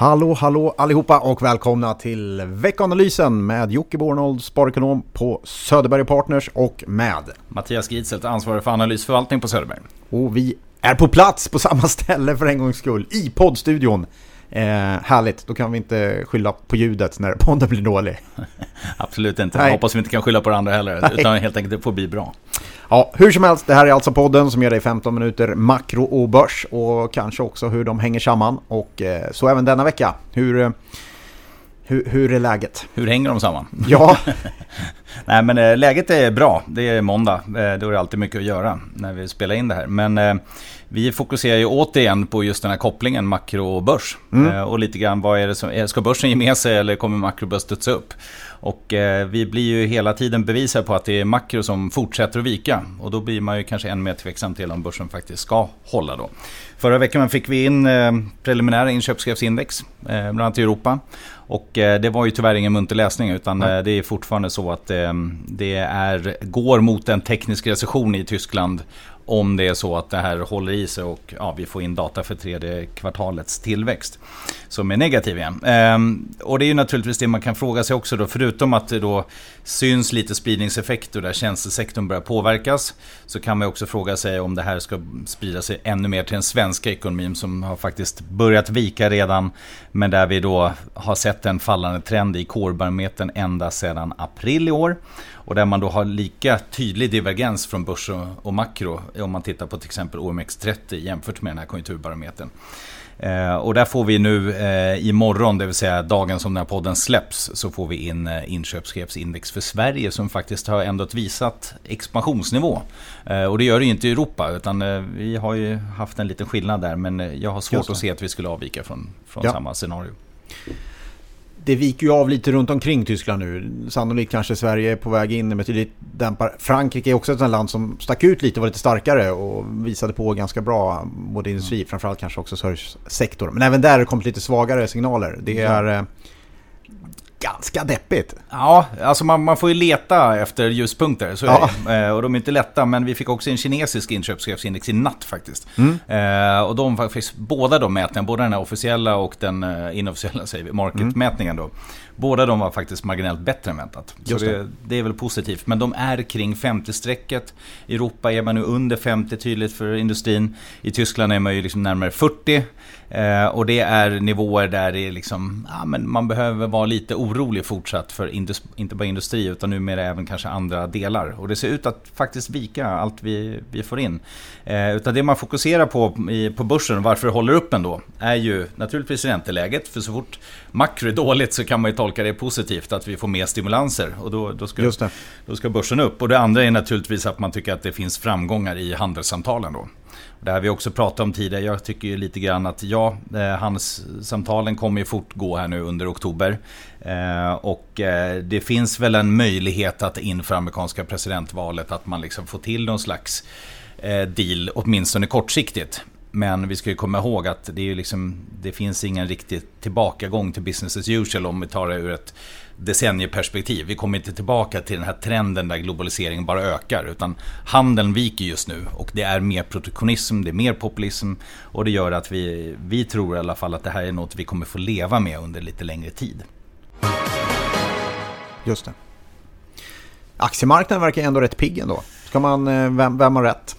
Hallå, hallå allihopa och välkomna till veckanalysen med Jocke Bornold, sparekonom på Söderberg Partners och med Mattias Gitzelt, ansvarig för analysförvaltning på Söderberg. Och vi är på plats på samma ställe för en gångs skull, i poddstudion. Eh, härligt, då kan vi inte skylla på ljudet när podden blir dålig. Absolut inte, jag hoppas vi inte kan skylla på det andra heller, Nej. utan helt enkelt det får bli bra. Ja, hur som helst, det här är alltså podden som ger dig 15 minuter makro och börs och kanske också hur de hänger samman. Och eh, så även denna vecka. Hur, eh, hur, hur är läget? Hur hänger de samman? Ja. Nej men eh, läget är bra. Det är måndag. Då är det alltid mycket att göra när vi spelar in det här. Men vi fokuserar ju återigen på just den här kopplingen makro och börs. Mm. Och lite grann vad är det som, ska börsen ge med sig eller kommer makrobörs studsa upp? Och eh, vi blir ju hela tiden bevisade på att det är makro som fortsätter att vika. Och då blir man ju kanske än mer tveksam till om börsen faktiskt ska hålla då. Förra veckan fick vi in eh, preliminära inköpschefsindex, eh, bland annat i Europa. Och eh, det var ju tyvärr ingen munter läsning utan mm. det är fortfarande så att eh, det är, går mot en teknisk recession i Tyskland om det är så att det här håller i sig och ja, vi får in data för tredje kvartalets tillväxt som är negativ igen. Ehm, och det är ju naturligtvis det man kan fråga sig också då, förutom att det då syns lite spridningseffekter där tjänstesektorn börjar påverkas, så kan man också fråga sig om det här ska sprida sig ännu mer till den svenska ekonomin som har faktiskt börjat vika redan, men där vi då har sett en fallande trend i kårbarometern ända sedan april i år. Och där man då har lika tydlig divergens från börs och makro om man tittar på till exempel OMX30 jämfört med den här konjunkturbarometern. Eh, och där får vi nu eh, imorgon, det vill säga dagen som den här podden släpps, så får vi in eh, inköpschefsindex för Sverige som faktiskt har ändå visat expansionsnivå. Eh, och det gör det ju inte i Europa, utan eh, vi har ju haft en liten skillnad där, men eh, jag har svårt att se att vi skulle avvika från, från ja. samma scenario det viker ju av lite runt omkring Tyskland nu. Sannolikt kanske Sverige är på väg in med tydligt dämpar. Frankrike är också ett land som stack ut lite och var lite starkare och visade på ganska bra både industri, mm. framförallt kanske också servicesektor. Men även där kom det lite svagare signaler. Det är... Ja ganska deppigt. Ja, alltså man, man får ju leta efter ljuspunkter. Så ja. Eh, och de är inte lätta, men vi fick också en kinesisk inköpschefsindex i natt faktiskt. Mm. Eh, och de faktiskt, båda de mätningarna, både den officiella och den eh, inofficiella säger vi, marketmätningen då. Båda de var faktiskt marginellt bättre än väntat. Så det. Det, är väl positivt. Men de är kring 50-strecket. I Europa är man nu under 50 tydligt för industrin. I Tyskland är man ju liksom närmare 40. Eh, och det är nivåer där det är liksom, ja, men man behöver vara lite orolig fortsatt för industri, inte bara industri utan numera även kanske andra delar. Och det ser ut att faktiskt vika allt vi, vi får in. Eh, utan det man fokuserar på i, på börsen, varför det håller upp ändå, är ju naturligtvis ränteläget. För så fort makro är dåligt så kan man ju tolka det positivt, att vi får mer stimulanser. Och då, då, ska, då ska börsen upp. Och det andra är naturligtvis att man tycker att det finns framgångar i handelssamtalen då. Det har vi också pratat om tidigare. Jag tycker ju lite grann att ja, eh, hans samtalen kommer ju fortgå här nu under oktober. Eh, och eh, det finns väl en möjlighet att inför amerikanska presidentvalet att man liksom får till någon slags deal, åtminstone kortsiktigt. Men vi ska ju komma ihåg att det, är liksom, det finns ingen riktig tillbakagång till business as usual om vi tar det ur ett decennieperspektiv. Vi kommer inte tillbaka till den här trenden där globaliseringen bara ökar. Utan handeln viker just nu och det är mer protektionism, det är mer populism. Och det gör att vi, vi tror i alla fall att det här är något vi kommer få leva med under lite längre tid. Just det. Aktiemarknaden verkar ändå rätt pigg ändå. Ska man, eh, vem, vem har rätt?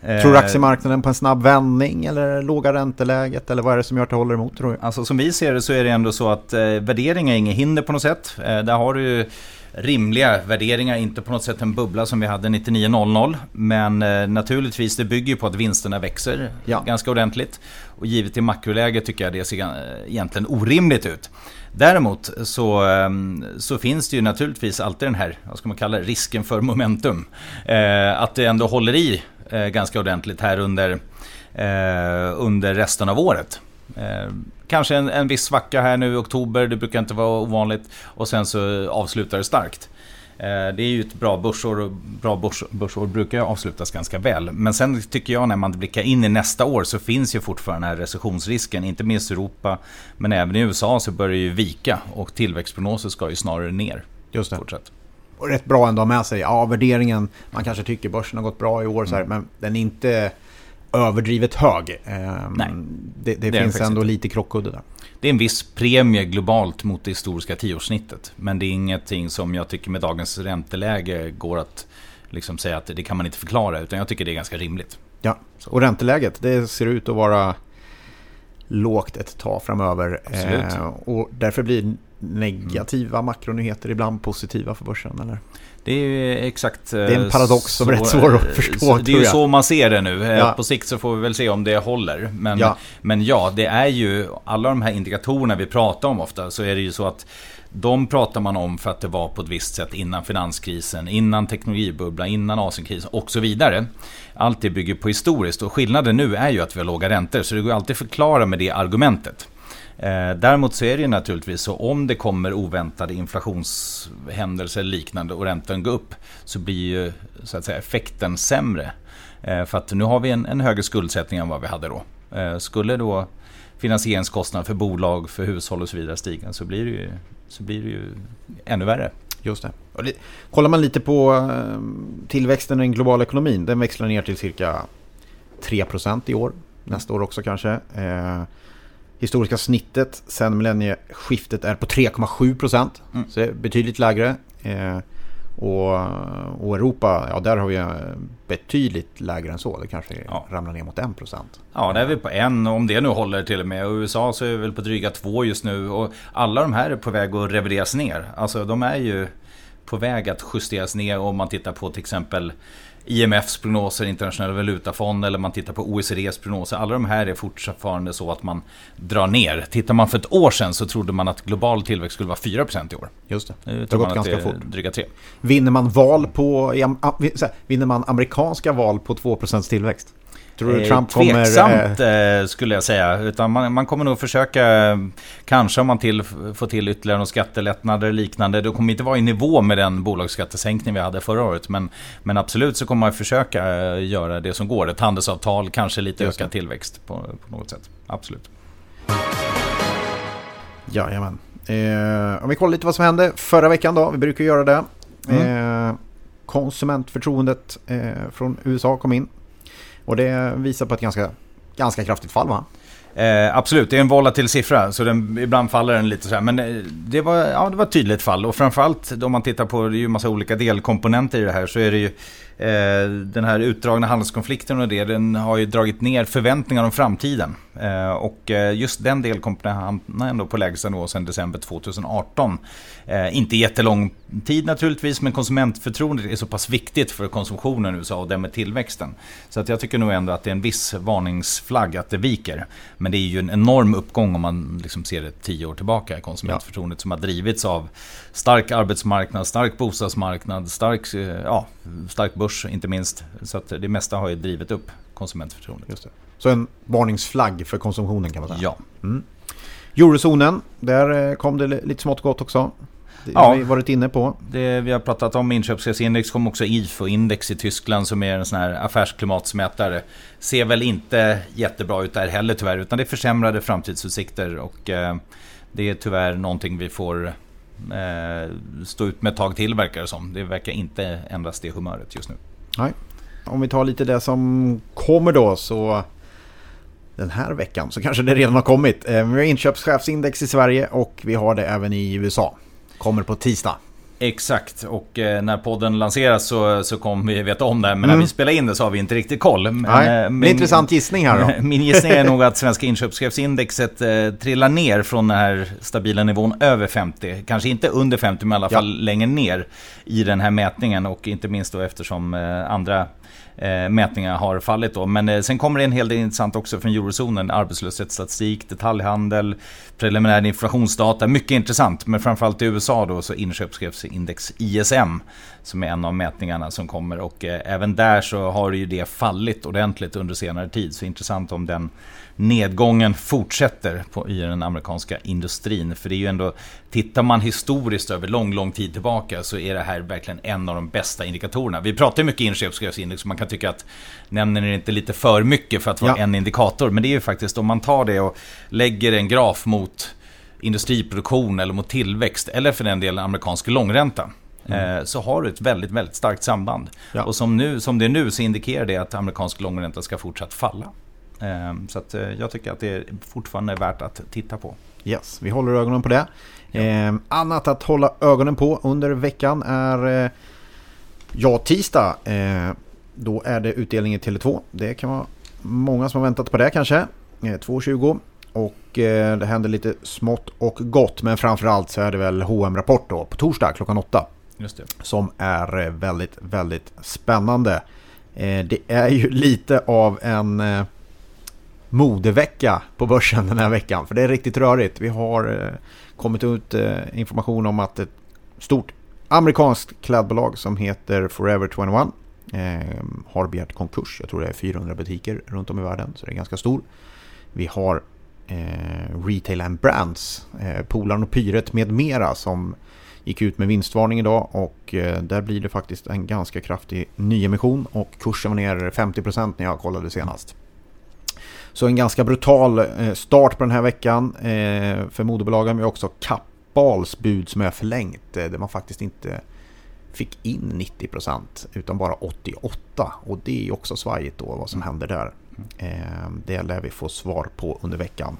Tror du eh, aktiemarknaden på en snabb vändning eller låga ränteläget? Eller vad är det som gör att det håller emot tror du? Alltså som vi ser det så är det ändå så att eh, värdering är inget hinder på något sätt. Eh, där har du ju rimliga värderingar, inte på något sätt en bubbla som vi hade 9900. Men eh, naturligtvis, det bygger ju på att vinsterna växer ja. ganska ordentligt. Och givet i makroläget tycker jag det ser eh, egentligen orimligt ut. Däremot så, ehm, så finns det ju naturligtvis alltid den här, vad ska man kalla det, risken för momentum. Eh, att det ändå håller i eh, ganska ordentligt här under, eh, under resten av året. Eh, kanske en, en viss svacka här nu i oktober, det brukar inte vara ovanligt. Och sen så avslutar det starkt. Eh, det är ju ett bra börsår och bra börs, börsår brukar avslutas ganska väl. Men sen tycker jag när man blickar in i nästa år så finns ju fortfarande den här recessionsrisken. Inte minst i Europa men även i USA så börjar det ju vika och tillväxtprognoser ska ju snarare ner. Just det. Fortsatt rätt bra ändå med sig. Ja, värderingen, man kanske tycker börsen har gått bra i år, så här, mm. men den är inte överdrivet hög. Ehm, Nej. det, det, det finns ändå lite krockkudde där. Det är en viss premie globalt mot det historiska tioårssnittet. Men det är ingenting som jag tycker med dagens ränteläge går att liksom säga att det kan man inte förklara. Utan jag tycker det är ganska rimligt. Ja, och ränteläget det ser ut att vara lågt ett tag framöver. Eh, och därför blir negativa mm. makronyheter ibland positiva för börsen, eller? Det är exakt Det är en paradox så, som är rätt svår att förstå. Det är ju så man ser det nu. Eh, ja. På sikt så får vi väl se om det håller. Men ja. men ja, det är ju alla de här indikatorerna vi pratar om ofta så är det ju så att de pratar man om för att det var på ett visst sätt innan finanskrisen, innan teknologibubblan, innan Asienkrisen och så vidare. Allt det bygger på historiskt och skillnaden nu är ju att vi har låga räntor så det går alltid att förklara med det argumentet. Eh, däremot så är det ju naturligtvis så om det kommer oväntade inflationshändelser liknande och räntan går upp så blir ju så att säga, effekten sämre. Eh, för att nu har vi en, en högre skuldsättning än vad vi hade då. Eh, skulle då finansieringskostnaden för bolag, för hushåll och så vidare stiga så blir det ju, så blir det ju ännu värre. Just det. Kollar man lite på tillväxten i den globala ekonomin. Den växlar ner till cirka 3% i år. Nästa år också kanske. Historiska snittet sen millennieskiftet är på 3,7 procent. Mm. Så det är betydligt lägre. Eh, och, och, Europa, ja där har vi betydligt lägre än så. Det kanske ja. ramlar ner mot 1 procent. Ja, där är vi på en om det nu håller till och med. Och USA så är vi väl på dryga två just nu. Och alla de här är på väg att revideras ner. Alltså de är ju på väg att justeras ner om man tittar på till exempel IMFs prognoser, internationella valutafond eller man tittar på OECDs prognoser. Alla de här är fortfarande så att man drar ner. Tittar man för ett år sedan så trodde man att global tillväxt skulle vara 4% i år. Just det. Nu det har gått ganska fort. Dryga 3. Vinner man val på, vinner man amerikanska val på 2% tillväxt? Tror du Trump kommer... Tveksamt eh, skulle jag säga. Utan man, man, kommer nog försöka, kanske om man till, får till ytterligare några skattelättnader liknande. Det kommer inte vara i nivå med den bolagsskattesänkning vi hade förra året. Men, men absolut så kommer man försöka eh, göra det som går. Ett handelsavtal, kanske lite Just ökad tillväxt på, på, något sätt. Absolut. Jajamän. Eh, om vi kollar lite vad som hände förra veckan då. Vi brukar göra det. Mm. Eh, konsumentförtroendet eh, från USA kom in. Och det visar på ett ganska, ganska kraftigt fall va? Eh, absolut, det är en volatil siffra så den, ibland faller den lite så här. Men eh, det var, ja, det var ett tydligt fall och framförallt om man tittar på, det är ju en massa olika delkomponenter i det här så är det ju Eh, den här utdragna handelskonflikten och det, den har ju dragit ner förväntningar om framtiden. Eh, och eh, just den delkomponenten hamnar ändå på lägsta nivå sedan december 2018. Eh, inte jättelång tid naturligtvis, men konsumentförtroendet är så pass viktigt för konsumtionen i USA och därmed tillväxten. Så att jag tycker nog ändå att det är en viss varningsflagg att det viker. Men det är ju en enorm uppgång om man liksom ser det tio år tillbaka, konsumentförtroendet ja. som har drivits av stark arbetsmarknad, stark bostadsmarknad, stark, ja, stark börs börs inte minst. Så att det mesta har ju drivit upp konsumentförtroendet. Just det. Så en varningsflagg för konsumtionen kan man säga? Ja. Mm. Eurozonen, där eh, kom det lite smått gott också. Det ja, har vi varit inne på. Det vi har pratat om inköpschefsindex kom också IFO-index i Tyskland som är en sån här affärsklimatsmätare. Ser väl inte jättebra ut där heller tyvärr utan det är försämrade framtidsutsikter och eh, det är tyvärr någonting vi får eh, stå ut med ett tag till verkar det som. Det verkar inte ändras det humöret just nu. Nej. Om vi tar lite det som kommer då så den här veckan så kanske det redan har kommit. Eh, vi har inköpschefsindex i Sverige och vi har det även i USA. Kommer på tisdag. Exakt, och eh, när podden lanseras så, så kommer vi veta om det. Men mm. när vi spelar in det så har vi inte riktigt koll. Men, Nej, eh, min, intressant gissning här då. Min gissning är nog att svenska inköpschefsindexet eh, trillar ner från den här stabila nivån över 50. Kanske inte under 50 men i alla fall ja. längre ner i den här mätningen. Och inte minst då eftersom eh, andra eh, mätningar har fallit. Då. Men eh, sen kommer det en hel del intressant också från eurozonen. Arbetslöshetsstatistik, detaljhandel, preliminär inflationsdata. Mycket intressant. Men framförallt i USA då så inköpschefsindex ISM som är en av mätningarna som kommer. Och eh, även där så har ju det fallit ordentligt under senare tid. Så intressant om den nedgången fortsätter på, i den amerikanska industrin. För det är ju ändå, tittar man historiskt över lång, lång tid tillbaka så är det här verkligen en av de bästa indikatorerna. Vi pratar mycket inköpschefsindex man kan tycka att nämner ni inte lite för mycket för att vara ja. en indikator. Men det är ju faktiskt om man tar det och lägger en graf mot industriproduktion eller mot tillväxt eller för den delen amerikansk långränta. Mm. Eh, så har du ett väldigt, väldigt starkt samband. Ja. Och som, nu, som det är nu så indikerar det att amerikansk långränta ska fortsatt falla. Ehm, så eh, jag tycker att det är fortfarande är värt att titta på. Yes, vi håller ögonen på det. Ja. Eh, annat att hålla ögonen på under veckan är eh, ja, tisdag. Eh, då är det utdelning i Tele2. Det kan vara många som har väntat på det kanske. Eh, 2.20 och eh, det händer lite smått och gott. Men framförallt så är det väl hm rapport då på torsdag klockan 8. Just det. Som är väldigt, väldigt spännande. Eh, det är ju lite av en eh, modevecka på börsen den här veckan. För det är riktigt rörigt. Vi har eh, kommit ut eh, information om att ett stort amerikanskt klädbolag som heter Forever 21 eh, har begärt konkurs. Jag tror det är 400 butiker runt om i världen. Så det är ganska stor. Vi har Retail and Brands, Polarn och Pyret med mera som gick ut med vinstvarning idag och eh, där blir det faktiskt en ganska kraftig nyemission och kursen var ner 50% när jag kollade senast. Så en ganska brutal eh, start på den här veckan eh, för moderbolagen. Vi har också Kappahls bud som är förlängt där man faktiskt inte fick in 90% utan bara 88% och det är också svajigt då vad som händer där. Det lär vi få svar på under veckan.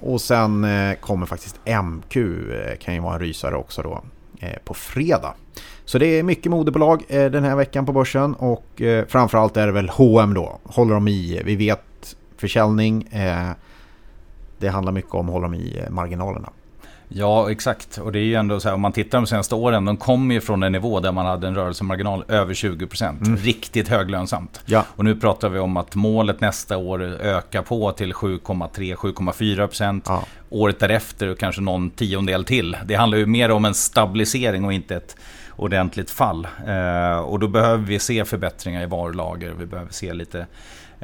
Och sen kommer faktiskt MQ, kan ju vara en rysare också då. Eh, på fredag. Så det är mycket moderbolag eh, den här veckan på börsen och eh, framförallt är det väl H&M då. Håller de i, vi vet försäljning. Det handlar mycket om håller de i marginalerna. Ja, exakt. Och det är ju ändå så här, om man tittar de senaste åren, de kommer ju från en nivå där man hade en rörelsemarginal över 20%. Mm. Riktigt höglönsamt. Ja. Och nu pratar vi om att målet nästa år ökar på till 7,3-7,4%. Ja. Året därefter och kanske någon tiondel till. Det handlar ju mer om en stabilisering och inte ett ordentligt fall. Eh, och då behöver vi se förbättringar i varulager. Vi behöver se lite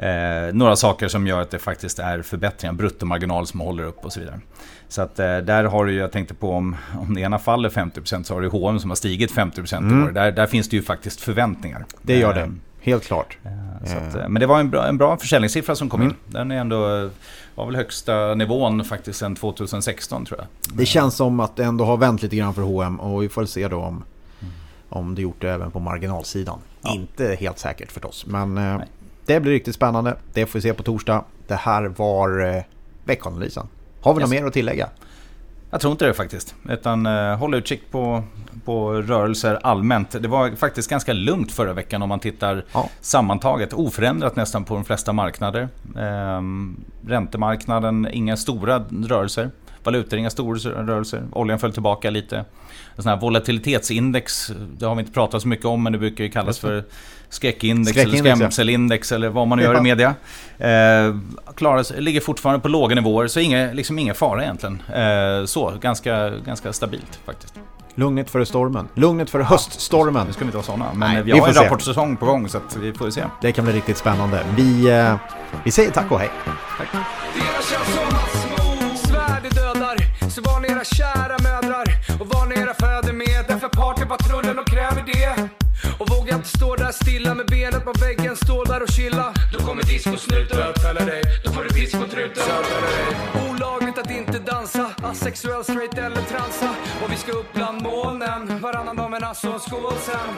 Eh, några saker som gör att det faktiskt är förbättringar, bruttomarginal som håller upp och så vidare. Så att eh, där har du, jag tänkte på om, om det ena faller 50% så har du H&M som har stigit 50% mm. i år. Där, där finns det ju faktiskt förväntningar. Det gör det, eh, helt klart. Att, eh. men det var en bra, en bra försäljningssiffra som kom mm. in. Den är ändå, var väl högsta nivån faktiskt sedan 2016 tror jag. Det känns som att det ändå har vänt lite grann för H&M och vi får se då om, mm. om det gjort det även på marginalsidan. Ja. Inte helt säkert förstås, men Nej. Det blir riktigt spännande. Det får vi se på torsdag. Det här var eh, veckanalysen. Har vi yes. något mer att tillägga? Jag tror inte det faktiskt. Utan uh, håll utkik på, på rörelser allmänt. Det var faktiskt ganska lugnt förra veckan om man tittar ja. sammantaget. Oförändrat nästan på de flesta marknader. Um, räntemarknaden, inga stora rörelser. Valutor, inga stora rörelser. Oljan föll tillbaka lite. En sån här volatilitetsindex, det har vi inte pratat så mycket om men det brukar ju kallas för skräckindex, skräckindex eller skrämselindex ja. eller vad man nu gör i media. Eh, klarar, ligger fortfarande på låga nivåer så ingen, liksom ingen fara egentligen. Eh, så, ganska, ganska stabilt faktiskt. Lugnet före stormen. Lugnet före ja, höststormen. Nu ska vi inte vara sådana. Men Nej, vi, vi har en se. rapportsäsong på gång så vi får se. Det kan bli riktigt spännande. Vi, eh, vi säger tack och hej. Tack. Era kära mödrar och var ni era fäder med. Därför partypatrullen de kräver det. Och våga inte stå där stilla med benet på väggen, stå där och chilla. Då kommer discosnuten bötfälla dig, då får du discotruten Olagligt att inte dansa, asexuell, straight eller transa. Och vi ska upp bland molnen, varannan dag med Nasse och skål sen.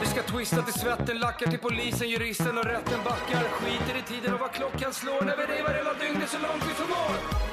Vi ska twista till svetten, lackar till polisen, juristen och rätten backar. Skiter i tiden och vad klockan slår när vi revar hela dygnet så långt vi förmår.